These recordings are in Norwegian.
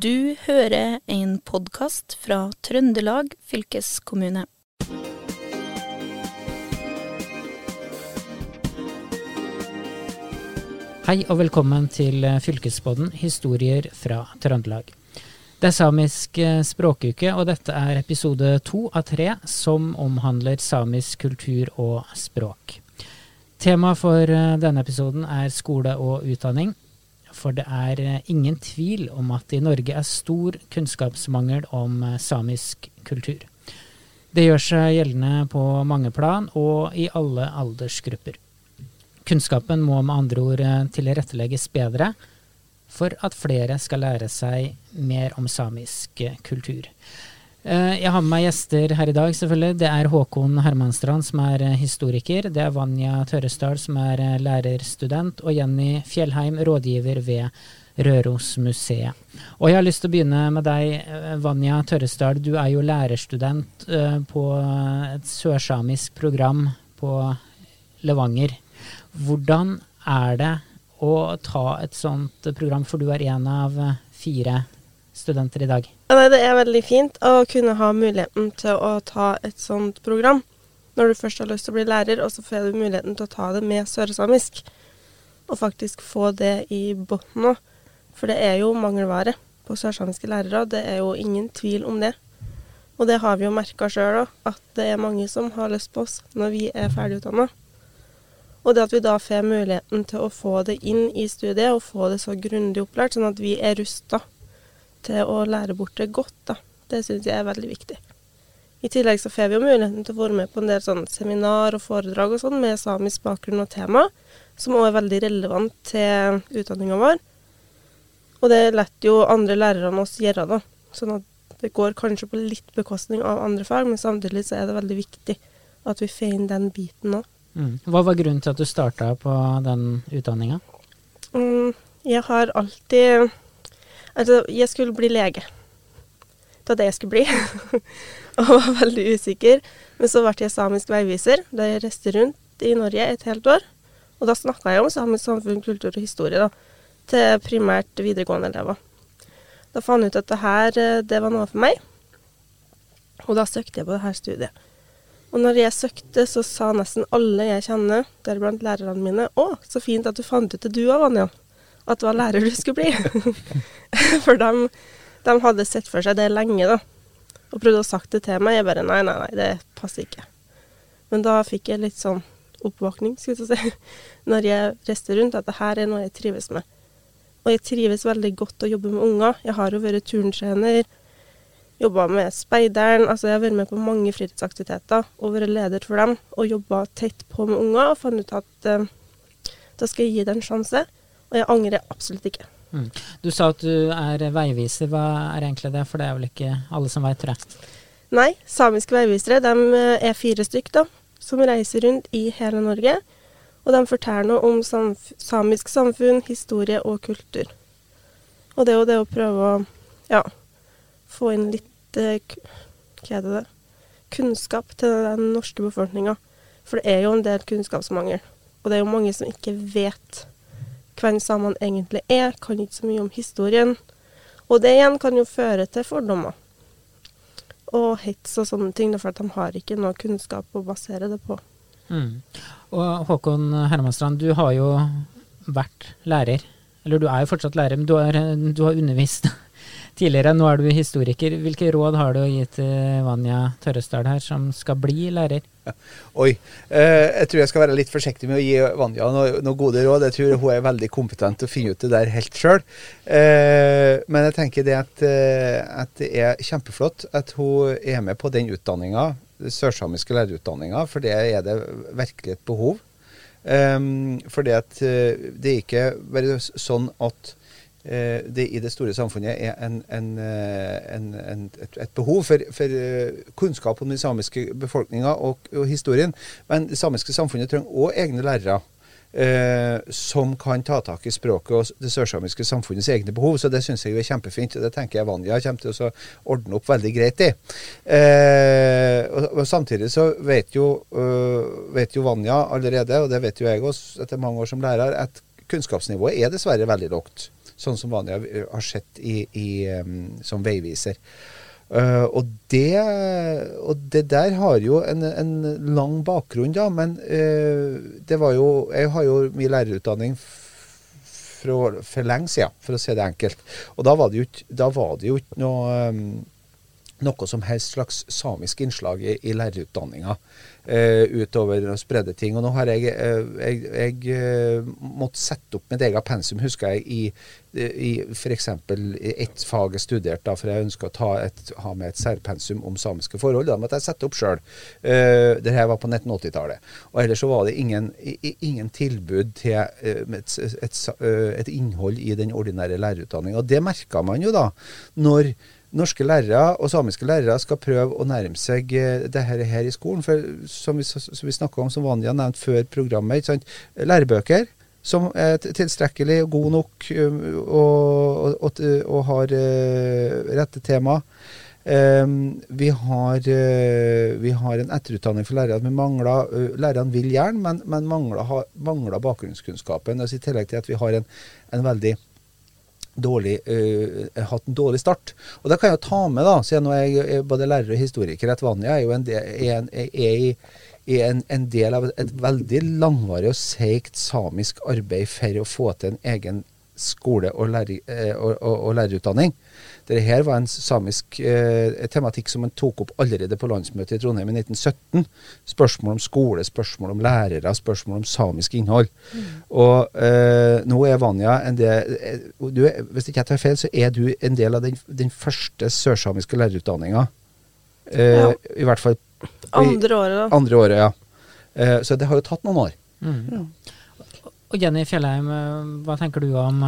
Du hører en podkast fra Trøndelag fylkeskommune. Hei og velkommen til Fylkespodden historier fra Trøndelag. Det er samisk eh, språkuke, og dette er episode to av tre som omhandler samisk kultur og språk. Tema for eh, denne episoden er skole og utdanning. For det er eh, ingen tvil om at det i Norge er stor kunnskapsmangel om samisk kultur. Det gjør seg gjeldende på mange plan og i alle aldersgrupper. Kunnskapen må med andre ord eh, tilrettelegges bedre for at flere skal lære seg mer om samisk eh, kultur. Eh, jeg har med meg gjester her i dag, selvfølgelig. Det er Håkon Hermanstrand, som er historiker. Det er Vanja Tørresdal, som er lærerstudent. Og Jenny Fjellheim, rådgiver ved Rørosmuseet. Og jeg har lyst til å begynne med deg, Vanja Tørresdal. Du er jo lærerstudent på et sørsamisk program på Levanger. Hvordan er det å ta et sånt program, for du er en av fire studenter i dag? det er veldig fint å kunne ha muligheten til å ta et sånt program når du først har lyst til å bli lærer, og så får du muligheten til å ta det med sørsamisk. Og faktisk få det i bunnen òg. For det er jo mangelvare på sørsamiske lærere, det er jo ingen tvil om det. Og det har vi jo merka sjøl òg, at det er mange som har lyst på oss når vi er ferdigutdanna. Og det at vi da får muligheten til å få det inn i studiet, og få det så grundig opplært, sånn at vi er rusta til å lære bort det godt, da. Det syns jeg er veldig viktig. I tillegg så får vi jo muligheten til å være med på en del sånn seminar og foredrag og sånn med samisk bakgrunn og tema, som òg er veldig relevant til utdanninga vår. Og det lar jo andre lærere enn oss gjøre, da. Sånn at det går kanskje på litt bekostning av andre fag, men samtidig så er det veldig viktig at vi får inn den biten òg. Mm. Hva var grunnen til at du starta på den utdanninga? Mm, jeg har alltid Altså, jeg skulle bli lege. Det var det jeg skulle bli. og var veldig usikker. Men så ble jeg samisk veiviser, der jeg reiste rundt i Norge et helt år. Og da snakka jeg om samisk samfunn, kultur og historie, da, til primært videregående elever. Da fant jeg ut at det her, eh, det var noe for meg. Og da søkte jeg på det her studiet. Og når jeg søkte, så sa nesten alle jeg kjenner, deriblant lærerne mine, 'Å, så fint at du fant ut det du òg, Vanja. At det var lærer du skulle bli.' for de, de, hadde sett for seg det lenge, da. Og prøvde å sagt det til meg. Jeg bare nei, nei, nei, det passer ikke. Men da fikk jeg litt sånn oppvåkning, skulle jeg si, når jeg reiste rundt, at det her er noe jeg trives med. Og jeg trives veldig godt å jobbe med unger. Jeg har jo vært turntrener jobba med speideren. Altså jeg har vært med på mange fritidsaktiviteter og vært leder for dem. Og jobba tett på med unger og fant ut at uh, da skal jeg gi det en sjanse. Og jeg angrer absolutt ikke. Mm. Du sa at du er veiviser. Hva er egentlig det? For det er vel ikke alle som veit, tror jeg. Nei, samiske veivisere de eh, er fire stykk da, som reiser rundt i hele Norge. Og de forteller noe om samf samisk samfunn, historie og kultur. Og det er jo det å prøve å ja, få inn litt hva er det, kunnskap til den norske befolkninga. For det er jo en del kunnskapsmangel. Og det er jo mange som ikke vet hvem samene egentlig er, kan ikke så mye om historien. Og det igjen kan jo føre til fordommer og hets og sånne ting, for at de har ikke noe kunnskap å basere det på. Mm. Og Håkon Hermanstrand, du har jo vært lærer. Eller du er jo fortsatt lærer, men du har, du har undervist tidligere. Nå er du historiker. Hvilke råd har du å gi til Vanja Tørresdal her, som skal bli lærer? Oi. Eh, jeg tror jeg skal være litt forsiktig med å gi Vanja noen noe gode råd. Jeg tror hun er veldig kompetent til å finne ut det der helt sjøl. Eh, men jeg tenker det at, eh, at, det er kjempeflott at hun er med på den utdanninga, sørsamiske lærerutdanninga, for det er det virkelig et behov. Um, for det, er ikke bare sånn at det i det store samfunnet er en, en, eh, en, et, et, behov for, for, eh, kunnskap om den samiske befolkninga og, og, historien. Men det samiske samfunnet trenger òg egne lærere. Eh, som kan ta tak i språket og det sørsamiske samfunnets egne behov. Så det syns jeg er kjempefint. og Det tenker jeg Vanja kommer til å ordne opp veldig greit i. Eh, og, og, Samtidig så vet jo, øh, vet jo Vanja allerede, og det vet jo jeg også etter mange år som lærer, at kunnskapsnivået er dessverre veldig lavt sånn som vanlig har sett i, i, som veiviser. Uh, og, det, og, det, der har jo en, en lang bakgrunn, da. Men uh, det var jo Jeg har jo mye lærerutdanning for, for lenge siden, for å si det enkelt. Og da var det jo ikke noe um, noe som helst slags samisk innslag i, i lærerutdanninga eh, utover å spredde ting. Og nå har jeg, uh, jeg, jeg uh, måttet sette opp mitt eget pensum, husker jeg, i, i f.eks. ett fag jeg studerte, da, for jeg ønska å et, ha med et særpensum om samiske forhold. Da måtte jeg sette opp sjøl. Eh, det her var på 1980-tallet. Og ellers så var det ingen, ingen tilbud til et, et, et, innhold i den ordinære lærerutdanninga. Det merka man jo da når norske lærere og samiske lærere skal prøve å nærme seg eh, det her, her i skolen. For som vi, som vi snakka om, som Vanja nevnte før programmet, lærebøker som er tilstrekkelig og god nok um, og, og, og har uh, rette tema. Um, vi, har, uh, vi har en etterutdanning for lærere. Mangler, lærerne vil gjerne, men, men mangler, mangler bakgrunnskunnskapen. Altså, I tillegg til at vi har en, en veldig dårlig, uh, hatt en dårlig start. Og det kan jeg jo ta med, da, siden jeg jeg både lærer og historiker, at Vanja er jo en del, er er, er en, en del av et veldig langvarig og seigt samisk arbeid for å få til en egen skole og, lærer, uh, og, og, og lærerutdanning. Dette her var en samisk eh, tematikk som man tok opp allerede på landsmøtet i Trondheim i 1917. Spørsmål om skole, spørsmål om lærere, spørsmål om samisk innhold. Mm. Og eh, nå er Vanja en del eh, du, Hvis ikke jeg tar feil, så er du en del av den, den første sørsamiske lærerutdanninga. Eh, ja. I hvert fall Andre året, da. Andre året, ja. Eh, så det har jo tatt noen år. Mm. Og Jenny Fjellheim, eh, hva tenker du om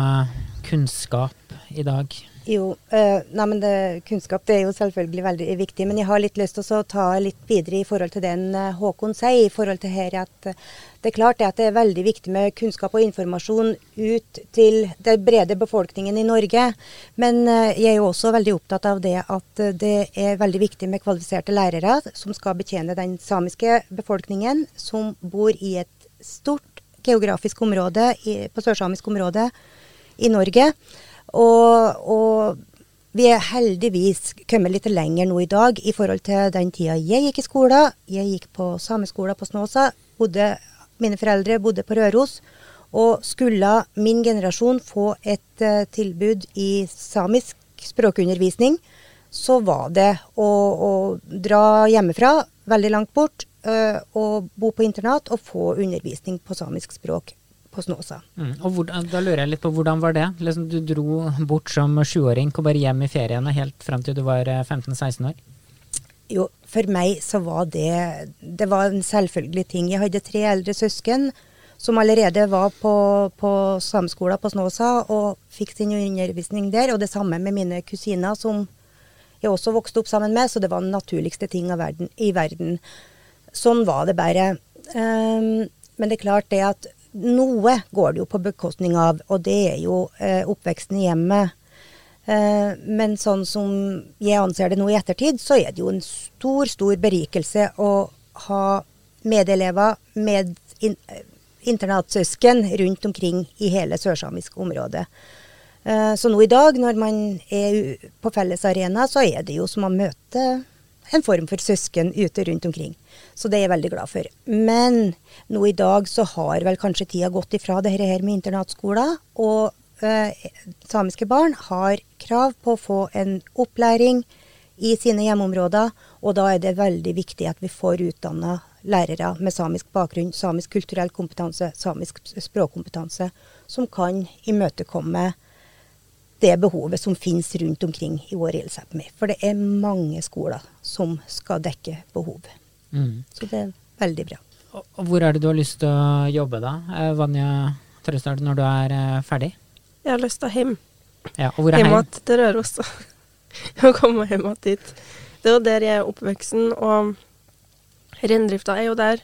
kunnskap i dag? Jo, eh, nei, men det, kunnskap det er jo selvfølgelig veldig viktig. Men jeg har litt lyst til å ta litt videre i forhold til den eh, Håkon sier. i forhold til her at eh, Det er klart at det er veldig viktig med kunnskap og informasjon ut til den brede befolkningen i Norge. Men jeg er jo også veldig opptatt av det at det er veldig viktig med kvalifiserte lærere som skal betjene den samiske befolkningen, som bor i et stort geografisk område i, på sørsamisk område i Norge. Og, og, vi er heldigvis kommet litt lenger nå i dag i forhold til den tida jeg gikk i skolen. Jeg gikk på sameskolen på Snåsa. Bodde, mine foreldre bodde på Røros. Og skulle min generasjon få et uh, tilbud i samisk språkundervisning, så var det å, å dra hjemmefra, veldig langt bort, uh, og bo på internat og få undervisning på samisk språk på Snåsa. Mm. Og hvordan, da lurer jeg litt på hvordan var det? Liksom, du dro bort som sjuåring, kom bare hjem i feriene helt fram til du var 15-16 eh, år? Jo, for meg så var det Det var en selvfølgelig ting. Jeg hadde tre eldre søsken som allerede var på, på sameskolen på Snåsa og fikk sin undervisning der. Og det samme med mine kusiner, som jeg også vokste opp sammen med. Så det var den naturligste ting verden, i verden. Sånn var det bare. Um, men det er klart det at noe går det jo på bekostning av, og det er jo eh, oppveksten i hjemmet. Eh, men sånn som jeg anser det nå i ettertid, så er det jo en stor, stor berikelse å ha medelever, med in internatsøsken rundt omkring i hele sørsamisk område. Eh, så nå i dag, når man er på fellesarena, så er det jo som å møte en form for søsken ute rundt omkring. Så det er jeg veldig glad for. Men nå i dag så har vel kanskje tida gått ifra det her med internatskoler. Og eh, samiske barn har krav på å få en opplæring i sine hjemmeområder. Og da er det veldig viktig at vi får utdanna lærere med samisk bakgrunn, samisk kulturell kompetanse, samisk språkkompetanse, som kan imøtekomme det behovet som finnes rundt omkring i vår ildsapmi. For det er mange skoler som skal dekke behovet. Mm. Så det er veldig bra. Og hvor er det du har lyst til å jobbe da, eh, Vanja Trøstad, når du er eh, ferdig? Jeg har lyst til å hjem. Ja, og hvor er hjem? Hjem til Røros. å komme hjem dit. Det er jo der jeg er oppveksten, og reindrifta er jo der.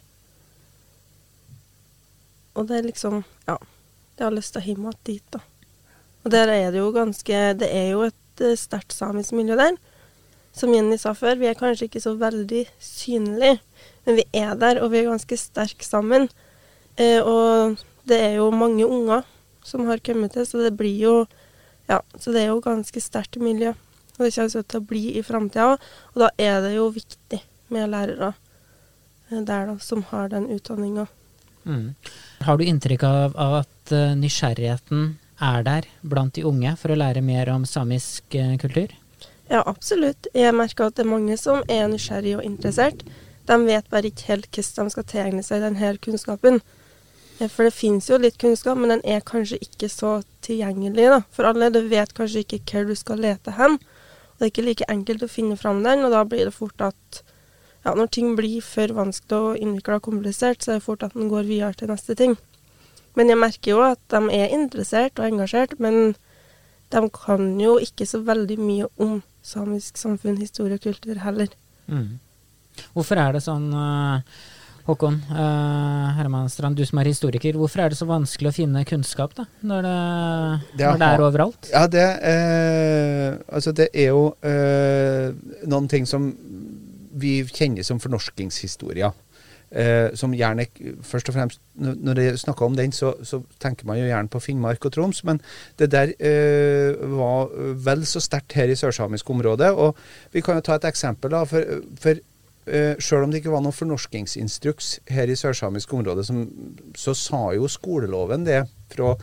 Og det er liksom Ja. Jeg har lyst til å hjem dit, da. Og der er det jo ganske Det er jo et uh, sterkt samisk miljø der som Jenny sa før, vi er kanskje ikke så veldig synlige, men vi er der, og vi er ganske sterke sammen. Eh, og det er jo mange unger som har kommet til, så det blir jo Ja, så det er jo ganske sterkt miljø. Og det kommer til å bli i framtida òg. Og da er det jo viktig med lærere eh, der da, som har den utdanninga. Mm. Har du inntrykk av, at uh, nysgjerrigheten er der blant de unge for å lære mer om samisk uh, kultur? Ja, absolutt. Jeg merker at det er mange som er nysgjerrige og interessert. De vet bare ikke helt hvordan de skal tegne seg denne kunnskapen. For det finnes jo litt kunnskap, men den er kanskje ikke så tilgjengelig da, for alle. Du vet kanskje ikke hvor du skal lete hen. Og det er ikke like enkelt å finne fram den, og da blir det fort at ja, når ting blir for vanskelig og innvikla og komplisert, så er det fort at en går videre til neste ting. Men jeg merker jo at de er interessert og engasjert, men de kan jo ikke så veldig mye om samisk samfunn, historie og kultur heller. Mm. Hvorfor er det sånn, uh, Håkon uh, Hermanstrand, du som er historiker, hvorfor er det så vanskelig å finne kunnskap da, når det, det, når det er overalt? Ja, det, eh, altså det er jo eh, noen ting som vi kjenner som fornorskingshistorier. Eh, som gjerne, først og fremst, Når jeg snakker om den, så, så, tenker man jo gjerne på Finnmark og Troms, men det der eh, var vel så sterkt her i sørsamisk område. og Vi kan jo ta et eksempel. da, for, for eh, Selv om det ikke var noen fornorskingsinstruks her i sørsamisk område, som, så sa jo skoleloven det fra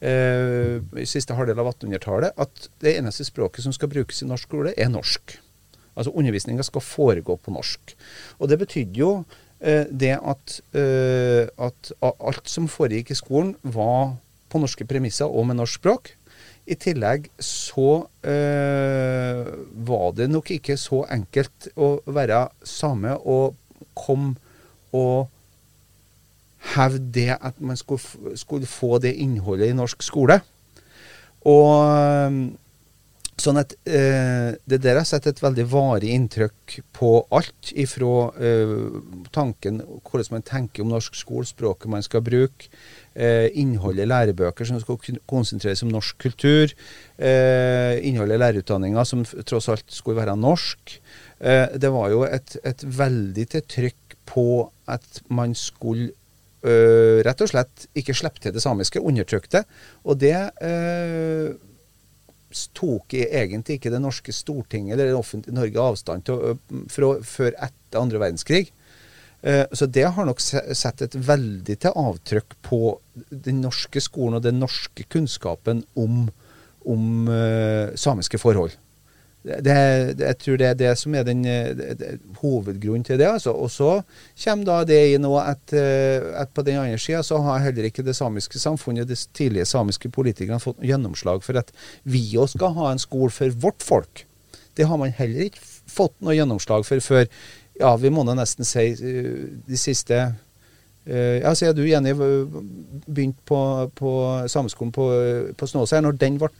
eh, i siste halvdel av 1800-tallet at det eneste språket som skal brukes i norsk skole, er norsk. Altså undervisninga skal foregå på norsk. Og det betydde jo eh, det at, eh, at, alt som foregikk i skolen, var på norske premisser og med norsk språk. I tillegg så eh, var det nok ikke så enkelt å være same og komme og hevde det at man skulle, skulle få det innholdet i norsk skole. Og Sånn at eh, Det der har satt et veldig varig inntrykk på alt, ifra eh, tanken hvordan man tenker om norsk skole, språket man skal bruke, eh, innholdet i lærebøker som skal konsentreres om norsk kultur, eh, innholdet i lærerutdanninga som tross alt skulle være norsk. Eh, det var jo et, et veldig til trykk på at man skulle eh, rett og slett ikke slippe til det samiske, undertrykte. Og det tok egentlig ikke det norske Stortinget eller det offentlige Norge avstand til fra, før etter andre verdenskrig. Uh, så det har nok satt et veldig til avtrykk på den norske skolen og den norske kunnskapen om, om samiske forhold. Det, jeg tror det er det som er den det, hovedgrunnen til det. Altså. Og så kommer da det inn at, eh, at på den andre sida så har heller ikke det samiske samfunnet, de tidlige samiske politikerne, fått gjennomslag for at vi òg skal ha en skole for vårt folk. Det har man heller ikke fått noe gjennomslag for før ja, vi må da nesten si eh, de siste eh, ja, Siden du, Jenny, begynte på, på sameskolen på, på Snåsa, når den ble,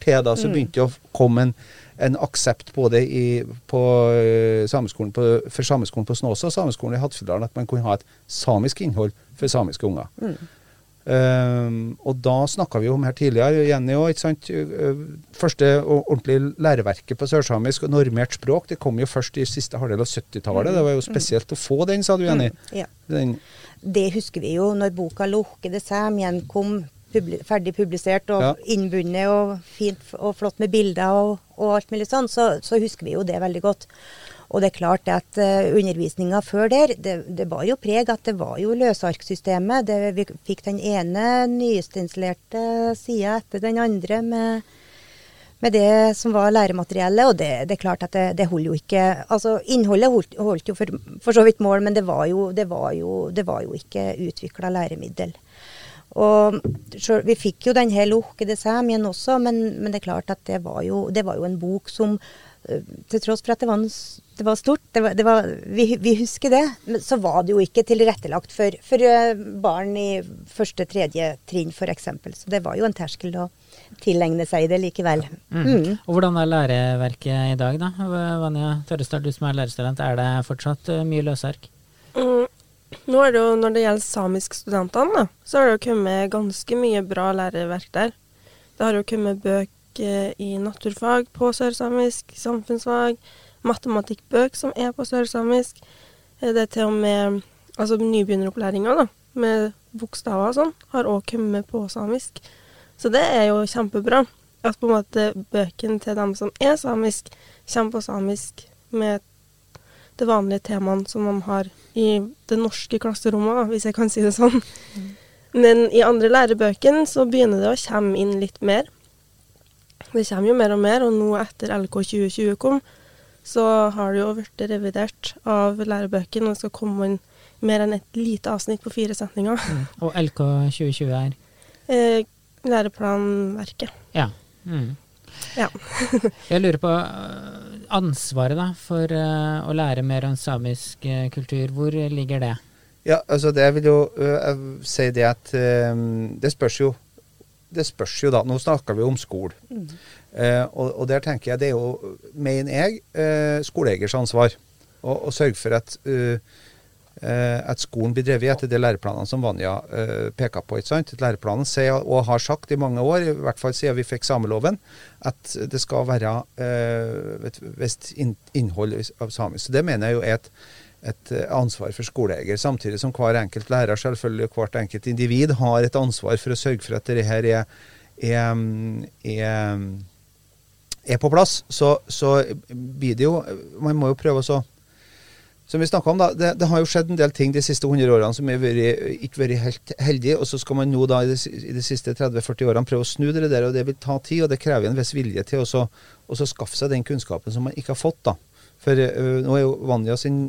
til, da, så mm. begynte det å komme en en aksept både i, på, uh, sameskolen på, for sameskolen på Snåsa og sameskolen i Hattfjelldalen at man kunne ha et samisk innhold for samiske unger. Mm. Um, og da snakka vi om her tidligere, Jenny òg, uh, første ordentlige læreverket på sørsamisk og normert språk, det kom jo først i siste halvdel av 70-tallet. Mm. Det var jo spesielt mm. å få den, sa du, Jenny? Mm. Ja. Den. Det husker vi jo når boka 'Lukkede sæm' kom publi ferdig publisert og ja. innbundet og fint og flott med bilder og, og alt mulig sånn, så, så, husker vi jo det veldig godt. Og det er klart at uh, undervisninga før der, det, det var jo preg at det var jo løsarksystemet. Det, vi fikk den ene nyinstallerte sida etter den andre med, med det som var læremateriellet. Og det, det er klart at det, det holder jo ikke Altså innholdet holdt, holdt jo for, for, så vidt mål, men det var jo, det var jo, det var jo ikke utvikla læremiddel. Og Vi fikk jo den denne lukkede semien også, men, men, det er klart at det var jo, det var jo en bok som til tross for at det var, en, det var stort, det var, det var, vi, vi, husker det, men så var det jo ikke tilrettelagt for, for eh, barn i første, tredje trinn f.eks. Så det var jo en terskel å tilegne seg det likevel. Mm. Mm. Og Hvordan er læreverket i dag, da? Vanja Tørrestad, du som er lærerstudent, er det fortsatt eh, mye løsark? Mm. Nå er det jo, Når det gjelder samiskstudentene, så har det jo kommet ganske mye bra læreverk der. Det har jo kommet bøker i naturfag på sørsamisk, samfunnsfag, matematikkbøk som er på sørsamisk. Det er til og med altså nybegynneropplæringa da, med bokstaver og sånn, har òg kommet på samisk. Så det er jo kjempebra. at på en måte bøkene til dem som er samisk, kommer på samisk med det vanlige temaene som de har i det norske klasserommet, hvis jeg kan si det sånn. Men i andre lærebøkene så begynner det å komme inn litt mer. Det kommer jo mer og mer, og nå etter LK 2020 kom, så har det jo blitt revidert av lærebøkene, og det skal komme inn mer enn et lite avsnitt på fire setninger. Mm. Og LK 2020 er? Eh, læreplanverket. Ja. Mm. Ja. jeg lurer på øh, ansvaret da, for uh, å lære mer om samisk uh, kultur. Hvor ligger det? Ja, altså det vil jo uh, si det at det spørs jo det spørs jo da. Nå snakker vi om skole. Mm. Og, og, der tenker jeg det er jo, mener jeg, skoleeiers ansvar å sørge for at uh, at skolen blir drevet etter de læreplanene som Vanja uh, peker på. ikke sant? Læreplanen sier, og har sagt i mange år, i hvert fall siden vi fikk sameloven, at det skal være uh, et visst innhold av samisk. Så Det mener jeg jo er et, et ansvar for skoleeier. Samtidig som hver enkelt lærer selvfølgelig hvert enkelt individ har et ansvar for å sørge for at dette her er, er, er, er på plass. Så, så blir det jo Man må jo prøve å som vi om da, det, det, har jo skjedd en del ting de siste 100 årene som har ikke vært helt heldige. Og så skal man nå da i de, i de siste 30-40 årene prøve å snu det der, og det vil ta tid. Og det krever en viss vilje til å skaffe seg den kunnskapen som man ikke har fått. da. For uh, nå er jo Vanja sin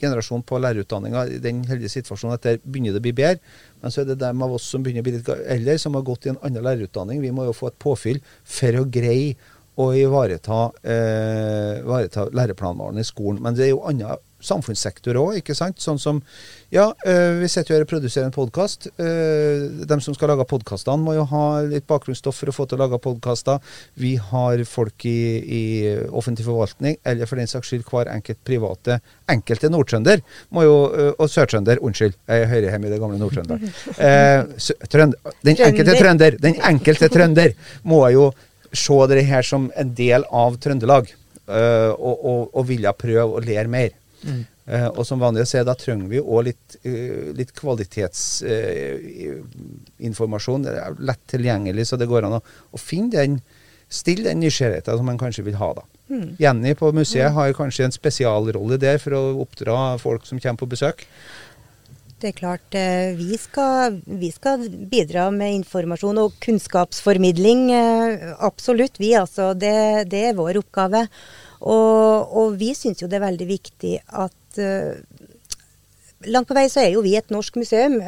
generasjon på lærerutdanninga i den heldige situasjonen at der begynner det å bli bedre. Men så er det dem av oss som begynner å bli litt eldre, som har gått i en annen lærerutdanning. Vi må jo få et påfyll for å greie å ivareta, eh, læreplanmålene i skolen. Men det er jo andre samfunnssektorer òg, ikke sant. Sånn som Ja, øh, vi sitter jo her og produserer en podkast. Øh, de som skal lage podkastene, må jo ha litt bakgrunnsstoff for å få til å lage podkaster. Vi har folk i, i, offentlig forvaltning, eller for den saks skyld hver enkelt private Enkelte nordtrønder må jo øh, Og sørtrønder, unnskyld. Jeg hører hjemme i det gamle Nord-Trøndelag. Eh, den enkelte trønder, den enkelte trønder må jo se det her som en del av Trøndelag, uh, og, og, og, ville prøve å lære mer. Mm. Uh, og som vanlig å si, da trenger vi òg litt, uh, litt kvalitetsinformasjon. det er lett tilgjengelig, så det går an å, å finne den Stille den nysgjerrigheten som man kanskje vil ha. da. Mm. Jenny på museet har kanskje en spesialrolle der for å oppdra folk som kommer på besøk. Det er klart, eh, vi skal, vi skal, bidra med informasjon og kunnskapsformidling. Eh, absolutt, vi altså. Det, det er vår oppgave. Og, og vi syns jo det er veldig viktig at uh, Langt på vei så er jo vi et norsk museum.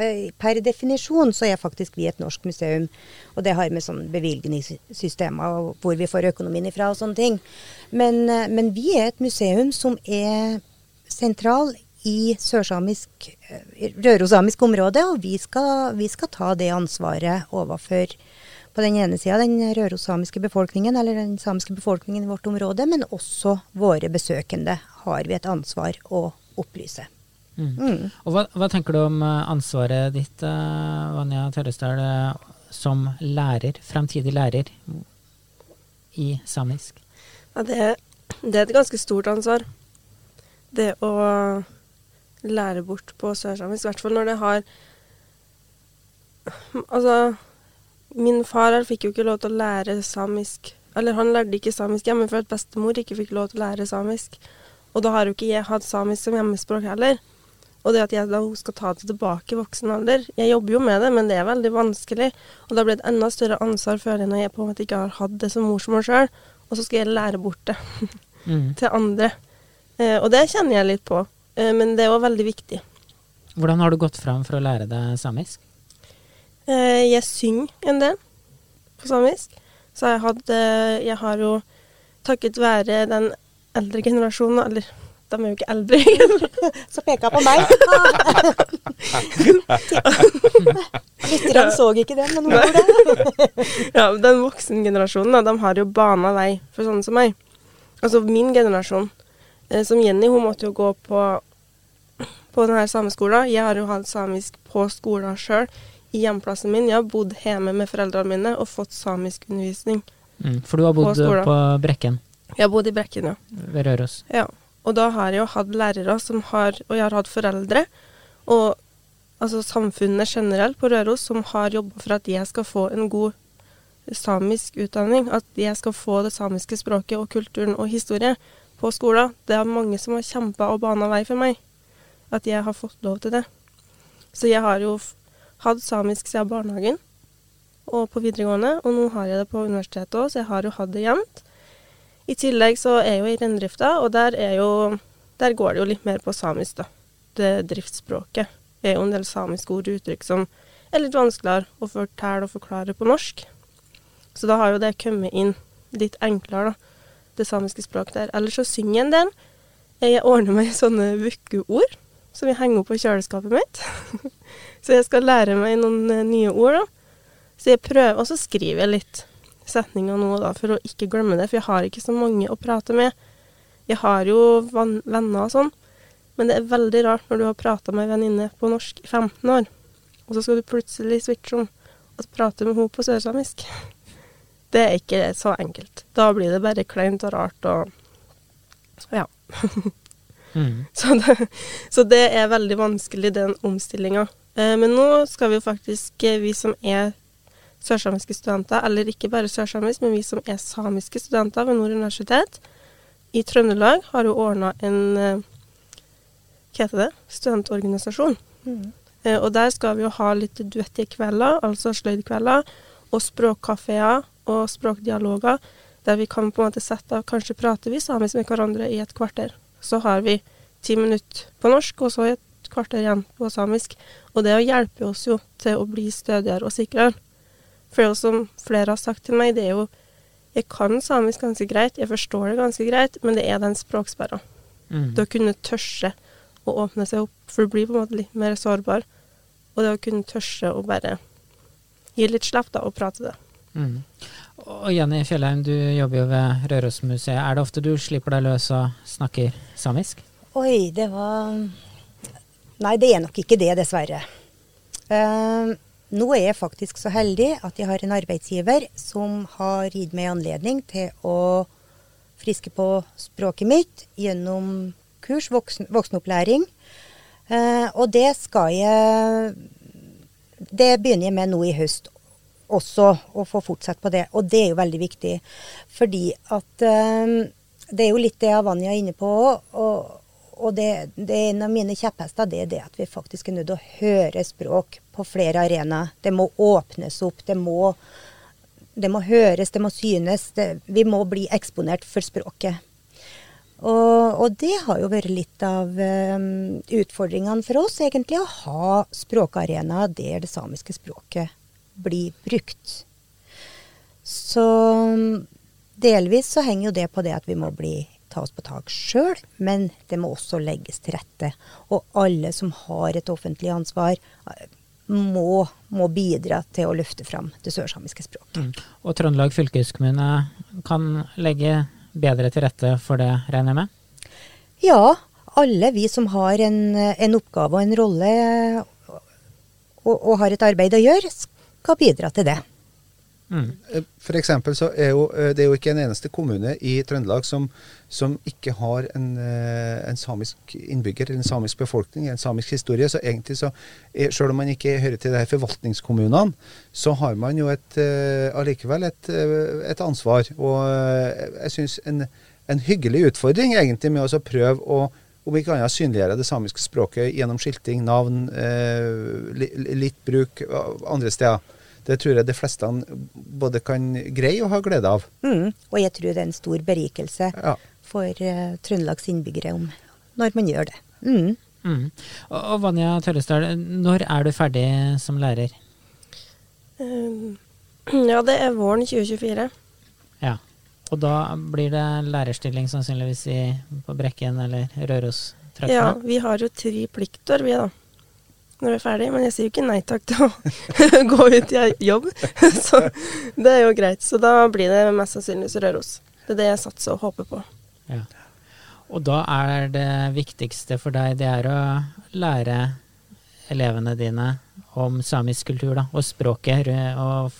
Per definisjon så er faktisk vi et norsk museum. Og det har med sånn bevilgningssystemer og hvor vi får økonomien ifra og sånne ting. Men, men vi er et museum som er sentral i sørsamisk, eh, rørosamisk område, og vi skal, vi skal, ta det ansvaret overfor på den ene sida den rørosamiske befolkningen, eller den samiske befolkningen i vårt område, men også våre besøkende har vi et ansvar å opplyse. Mm. Mm. Og hva, hva, tenker du om eh, ansvaret ditt, uh, Vanja Tørresdal, som lærer, fremtidig lærer i samisk? Ja, det, det er et ganske stort ansvar. Det å lære bort på sørsamisk. I hvert fall når det har Altså, min far fikk jo ikke lov til å lære samisk. Eller han lærte ikke samisk hjemme for at bestemor ikke fikk lov til å lære samisk. Og da har jo ikke jeg hatt samisk som hjemmespråk heller. Og det at jeg da skal ta det tilbake i voksen alder Jeg jobber jo med det, men det er veldig vanskelig. Og da blir det et enda større ansvar jeg når jeg på en måte ikke har hatt det som morsmål sjøl. Og så skal jeg lære bort det mm. til andre. Eh, og det kjenner jeg litt på. Eh, men det er òg veldig viktig. Hvordan har du gått fram for å lære deg samisk? Eh, jeg synger en del på samisk. Så jeg, hadde, jeg har jo takket være den eldre generasjonen, eller de er jo ikke eldre. Så peker på meg. Lytterne så ikke det, men hun gjorde det. ja, den voksengenerasjonen, de har jo bana vei for sånne som meg. Altså min generasjon. Eh, som Jenny, hun måtte jo gå på på denne sameskolen. Jeg har jo hatt samisk på skolen sjøl, i hjemplassen min. Jeg har bodd hjemme med foreldrene mine og fått samisk undervisning. Mm, for du har bodd på, på, Brekken? Jeg har bodd i Brekken, ja. Ved Røros? Ja. Og da har jeg jo hatt lærere som har Og jeg har hatt foreldre, og altså samfunnet generelt på Røros, som har jobba for at jeg skal få en god samisk utdanning. At jeg skal få det samiske språket og kulturen og historie på skolen. Det er mange som har kjempa og bana vei for meg. At jeg har fått lov til det. Så jeg har jo hatt samisk siden barnehagen og på videregående, og nå har jeg det på universitetet òg, så jeg har jo hatt det jevnt. I tillegg så er jeg jo i reindrifta, og der, jo, der går det jo litt mer på samisk, da. Det driftsspråket er jo en del samiske ord og uttrykk som er litt vanskeligere å fortelle og forklare på norsk. Så da har jo det kommet inn litt enklere, da, det samiske språket der. Ellers så synger jeg en del. Jeg ordner meg sånne vukkeord som jeg henger opp på kjøleskapet mitt. så jeg skal lære meg noen eh, nye ord, da. Så jeg prøver, og så skriver jeg litt setninger nå da, for å ikke glemme det, for jeg har ikke så mange å prate med. Jeg har jo venner og sånn, men det er veldig rart når du har prata med ei venninne på norsk i 15 år, og så skal du plutselig switche om og prate med henne på sørsamisk. Det er ikke så enkelt. Da blir det bare kleint og rart og ja. mm. så, det, så, det, er veldig vanskelig, den omstillinga. Eh, men nå skal vi jo faktisk, eh, vi som er sørsamiske studenter, eller ikke bare sørsamisk, men vi som er samiske studenter ved Nord universitet i Trøndelag, har jo ordna en eh, hva heter det, studentorganisasjon. Mm. Og der skal vi jo ha litt duettige kvelder, altså sløydkvelder, og språkkafeer og språkdialoger, der vi kan på en måte sette av Kanskje prater vi samisk med hverandre i et kvarter. Så har vi ti minutter på norsk, og så et kvarter igjen på samisk. Og det hjelper oss jo til å bli stødigere og sikrere. For som flere har sagt til meg, det er jo Jeg kan samisk ganske greit, jeg forstår det ganske greit, men det er den språksperra. Mm. Det å kunne tørre å åpne seg opp, for du blir på en måte litt mer sårbar. Og det å kunne tørre å bare gi litt slipp da, og prate det. Mm. Og Jenny Fjellheim, du jobber jo ved Rørosmuseet. Er det ofte du slipper deg løs og snakker samisk? Oi, det var Nei, det er nok ikke det, dessverre. Uh, nå er jeg faktisk så heldig at jeg har en arbeidsgiver som har gitt meg anledning til å friske på språket mitt gjennom kurs, voksen, voksenopplæring. Uh, og det skal jeg Det begynner jeg med nå i høst også å få fortsette på det. Og det er jo veldig viktig. Fordi at um, det er jo litt det Vanja er inne på og, og det, det, er en av mine kjepphester det er det at vi faktisk er nødt til å høre språk på flere arenaer. Det må åpnes opp. Det må, det må høres, det må synes. Det, vi må bli eksponert for språket. Og, og, det har jo vært litt av um, utfordringene for oss, egentlig, å ha språkarenaer der det samiske språket bli brukt. Så delvis så henger jo det på det at vi må bli, ta oss på tak sjøl, men det må også legges til rette. Og alle som har et offentlig ansvar, må, må bidra til å løfte fram det sørsamiske språket. Mm. Og Trøndelag fylkeskommune kan legge bedre til rette for det, regner jeg med? Ja, alle vi som har en, en oppgave og en rolle og, og, har et arbeid å gjøre, skal bidra til det. Mm. Eh, for eksempel så er jo, eh, det er jo ikke en eneste kommune i Trøndelag som, som ikke har en, eh, en, samisk innbygger, en samisk befolkning, en samisk historie. Så egentlig så, selv om man ikke hører til de her forvaltningskommunene, så har man jo et, allikevel et, et ansvar. Og jeg syns en, en, hyggelig utfordring egentlig med å prøve å om ikke annet synliggjøre det samiske språket gjennom skilting, navn, eh, litt bruk andre steder. Det tror jeg de fleste både kan greie og ha glede av. Mm, og jeg tror det er en stor berikelse ja. for uh, Trøndelags innbyggere om, når man gjør det. Mm. Mm. Og, og Vanja Tørresdal, når er du ferdig som lærer? Um, ja, det er våren 2024. Ja. Og da blir det lærerstilling sannsynligvis i, på Brekken eller Røros-traktene? Ja, vi har jo tre pliktår, vi da, når vi er ferdig. Men jeg sier jo ikke nei takk til å gå ut i jobb. Så det er jo greit. Så da blir det mest sannsynligvis Røros. Det er det jeg satser og håper på. Ja. Og da er det viktigste for deg, det er å lære elevene dine om samisk kultur da, og språket, og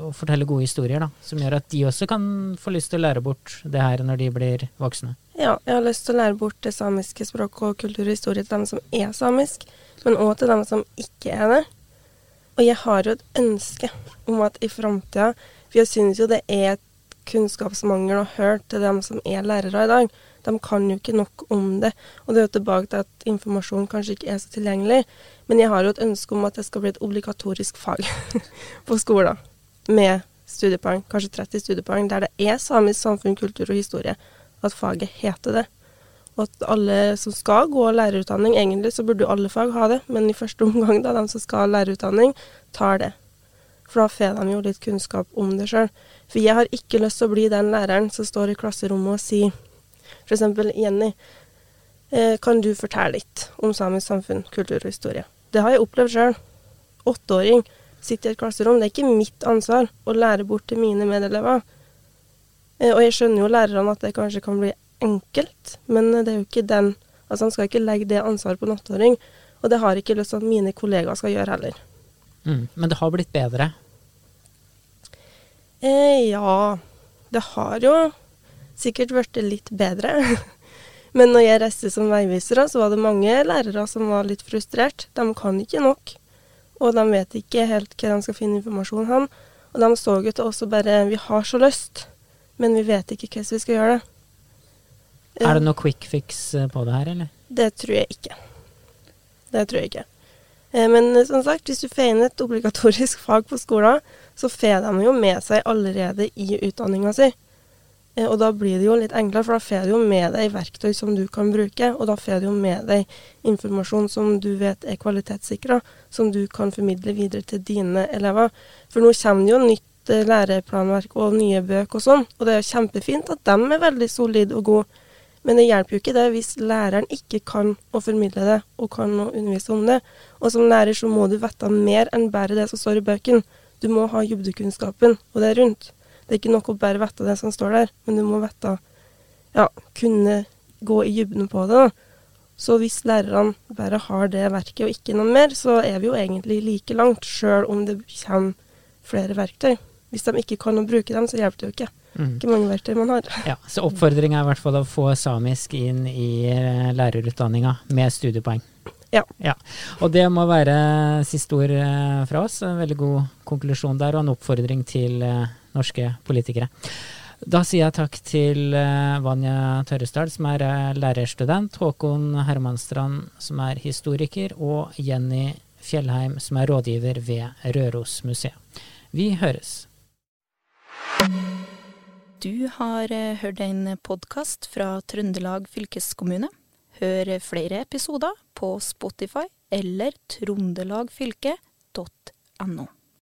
og fortelle gode historier, da, som gjør at de også kan få lyst til å lære bort det her når de blir voksne. Ja, jeg har lyst til å lære bort det samiske språket og kultur og historie til dem som er samisk, men òg til dem som ikke er det. Og jeg har jo et ønske om at i framtida For jeg syns jo det er et kunnskapsmangel å høre til dem som er lærere i dag. De kan jo ikke nok om det. Og det er jo tilbake til at informasjon kanskje ikke er så tilgjengelig. Men jeg har jo et ønske om at det skal bli et obligatorisk fag på skolen med studiepoeng, kanskje 30 studiepoeng, der det er samisk samfunn, kultur og historie. At faget heter det. Og at alle som skal gå lærerutdanning, egentlig så burde jo alle fag ha det, men i første omgang, da, de som skal ha lærerutdanning, tar det. For da får de jo litt kunnskap om det sjøl. For jeg har ikke lyst til å bli den læreren som står i klasserommet og sier f.eks. Jenny, eh, kan du fortelle litt om samisk samfunn, kultur og historie? Det har jeg opplevd sjøl. Åtteåring sitter i et klasserom. Det er ikke mitt ansvar å lære bort til mine medelever. Eh, og jeg skjønner jo lærerne at det kanskje kan bli enkelt, men det er jo ikke den Altså, han skal ikke legge det ansvaret på en åtteåring, og det har jeg ikke lyst til at mine kollegaer skal gjøre heller. Mm, men det har blitt bedre? Eh, ja, det har jo sikkert blitt litt bedre. Men når jeg reiste som veiviser, så var det mange lærere som var litt frustrert. De kan ikke nok, og de vet ikke helt hva de skal finne informasjon han, Og de så jo til oss og bare Vi har så lyst, men vi vet ikke hvordan vi skal gjøre det. Er det noe quick fix eh, på det her, eller? Det tror jeg ikke. Det tror jeg ikke. Eh, men eh, som sagt, hvis du får inn et obligatorisk fag på skolen, så får de jo med seg allerede i utdanninga si. Eh, og da blir det jo litt enklere, for da får du jo med deg verktøy som du kan bruke. Og da får du jo med deg informasjon som du vet er kvalitetssikra, som du kan formidle videre til dine elever. For nå kommer det jo nytt eh, læreplanverk og nye bøker og sånn, og det er jo kjempefint at de er veldig solide og gode. Men det hjelper jo ikke det hvis læreren ikke kan å formidle det, og kan å undervise om det. Og som lærer så må du vite mer enn bare det som står i bøkene. Du må ha dybdekunnskapen og det rundt. Det er ikke nok å bare vite det som står der, men du må vite Ja, kunne gå i dybden på det. da. Så hvis lærerne bare har det verket og ikke noe mer, så er vi jo egentlig like langt, sjøl om det kommer flere verktøy. Hvis de ikke kan å bruke dem, så hjelper det jo ikke. Mm. Ikke mange verktøy man har. Ja, Så oppfordringa er i hvert fall å få samisk inn i eh, lærerutdanninga med studiepoeng. Ja. Og det må være siste ord eh, fra oss. En veldig god konklusjon der, og en oppfordring til eh, norske politikere. Da sier jeg takk til eh, Vanja Tørresdal, som er eh, lærerstudent, Håkon Hermanstrand, som er historiker, og Jenny Fjellheim, som er rådgiver ved Rørosmuseet. Vi høres. Du har eh, hørt en podkast fra Trøndelag fylkeskommune. Hør flere episoder på Spotify eller trondelagfylket.no.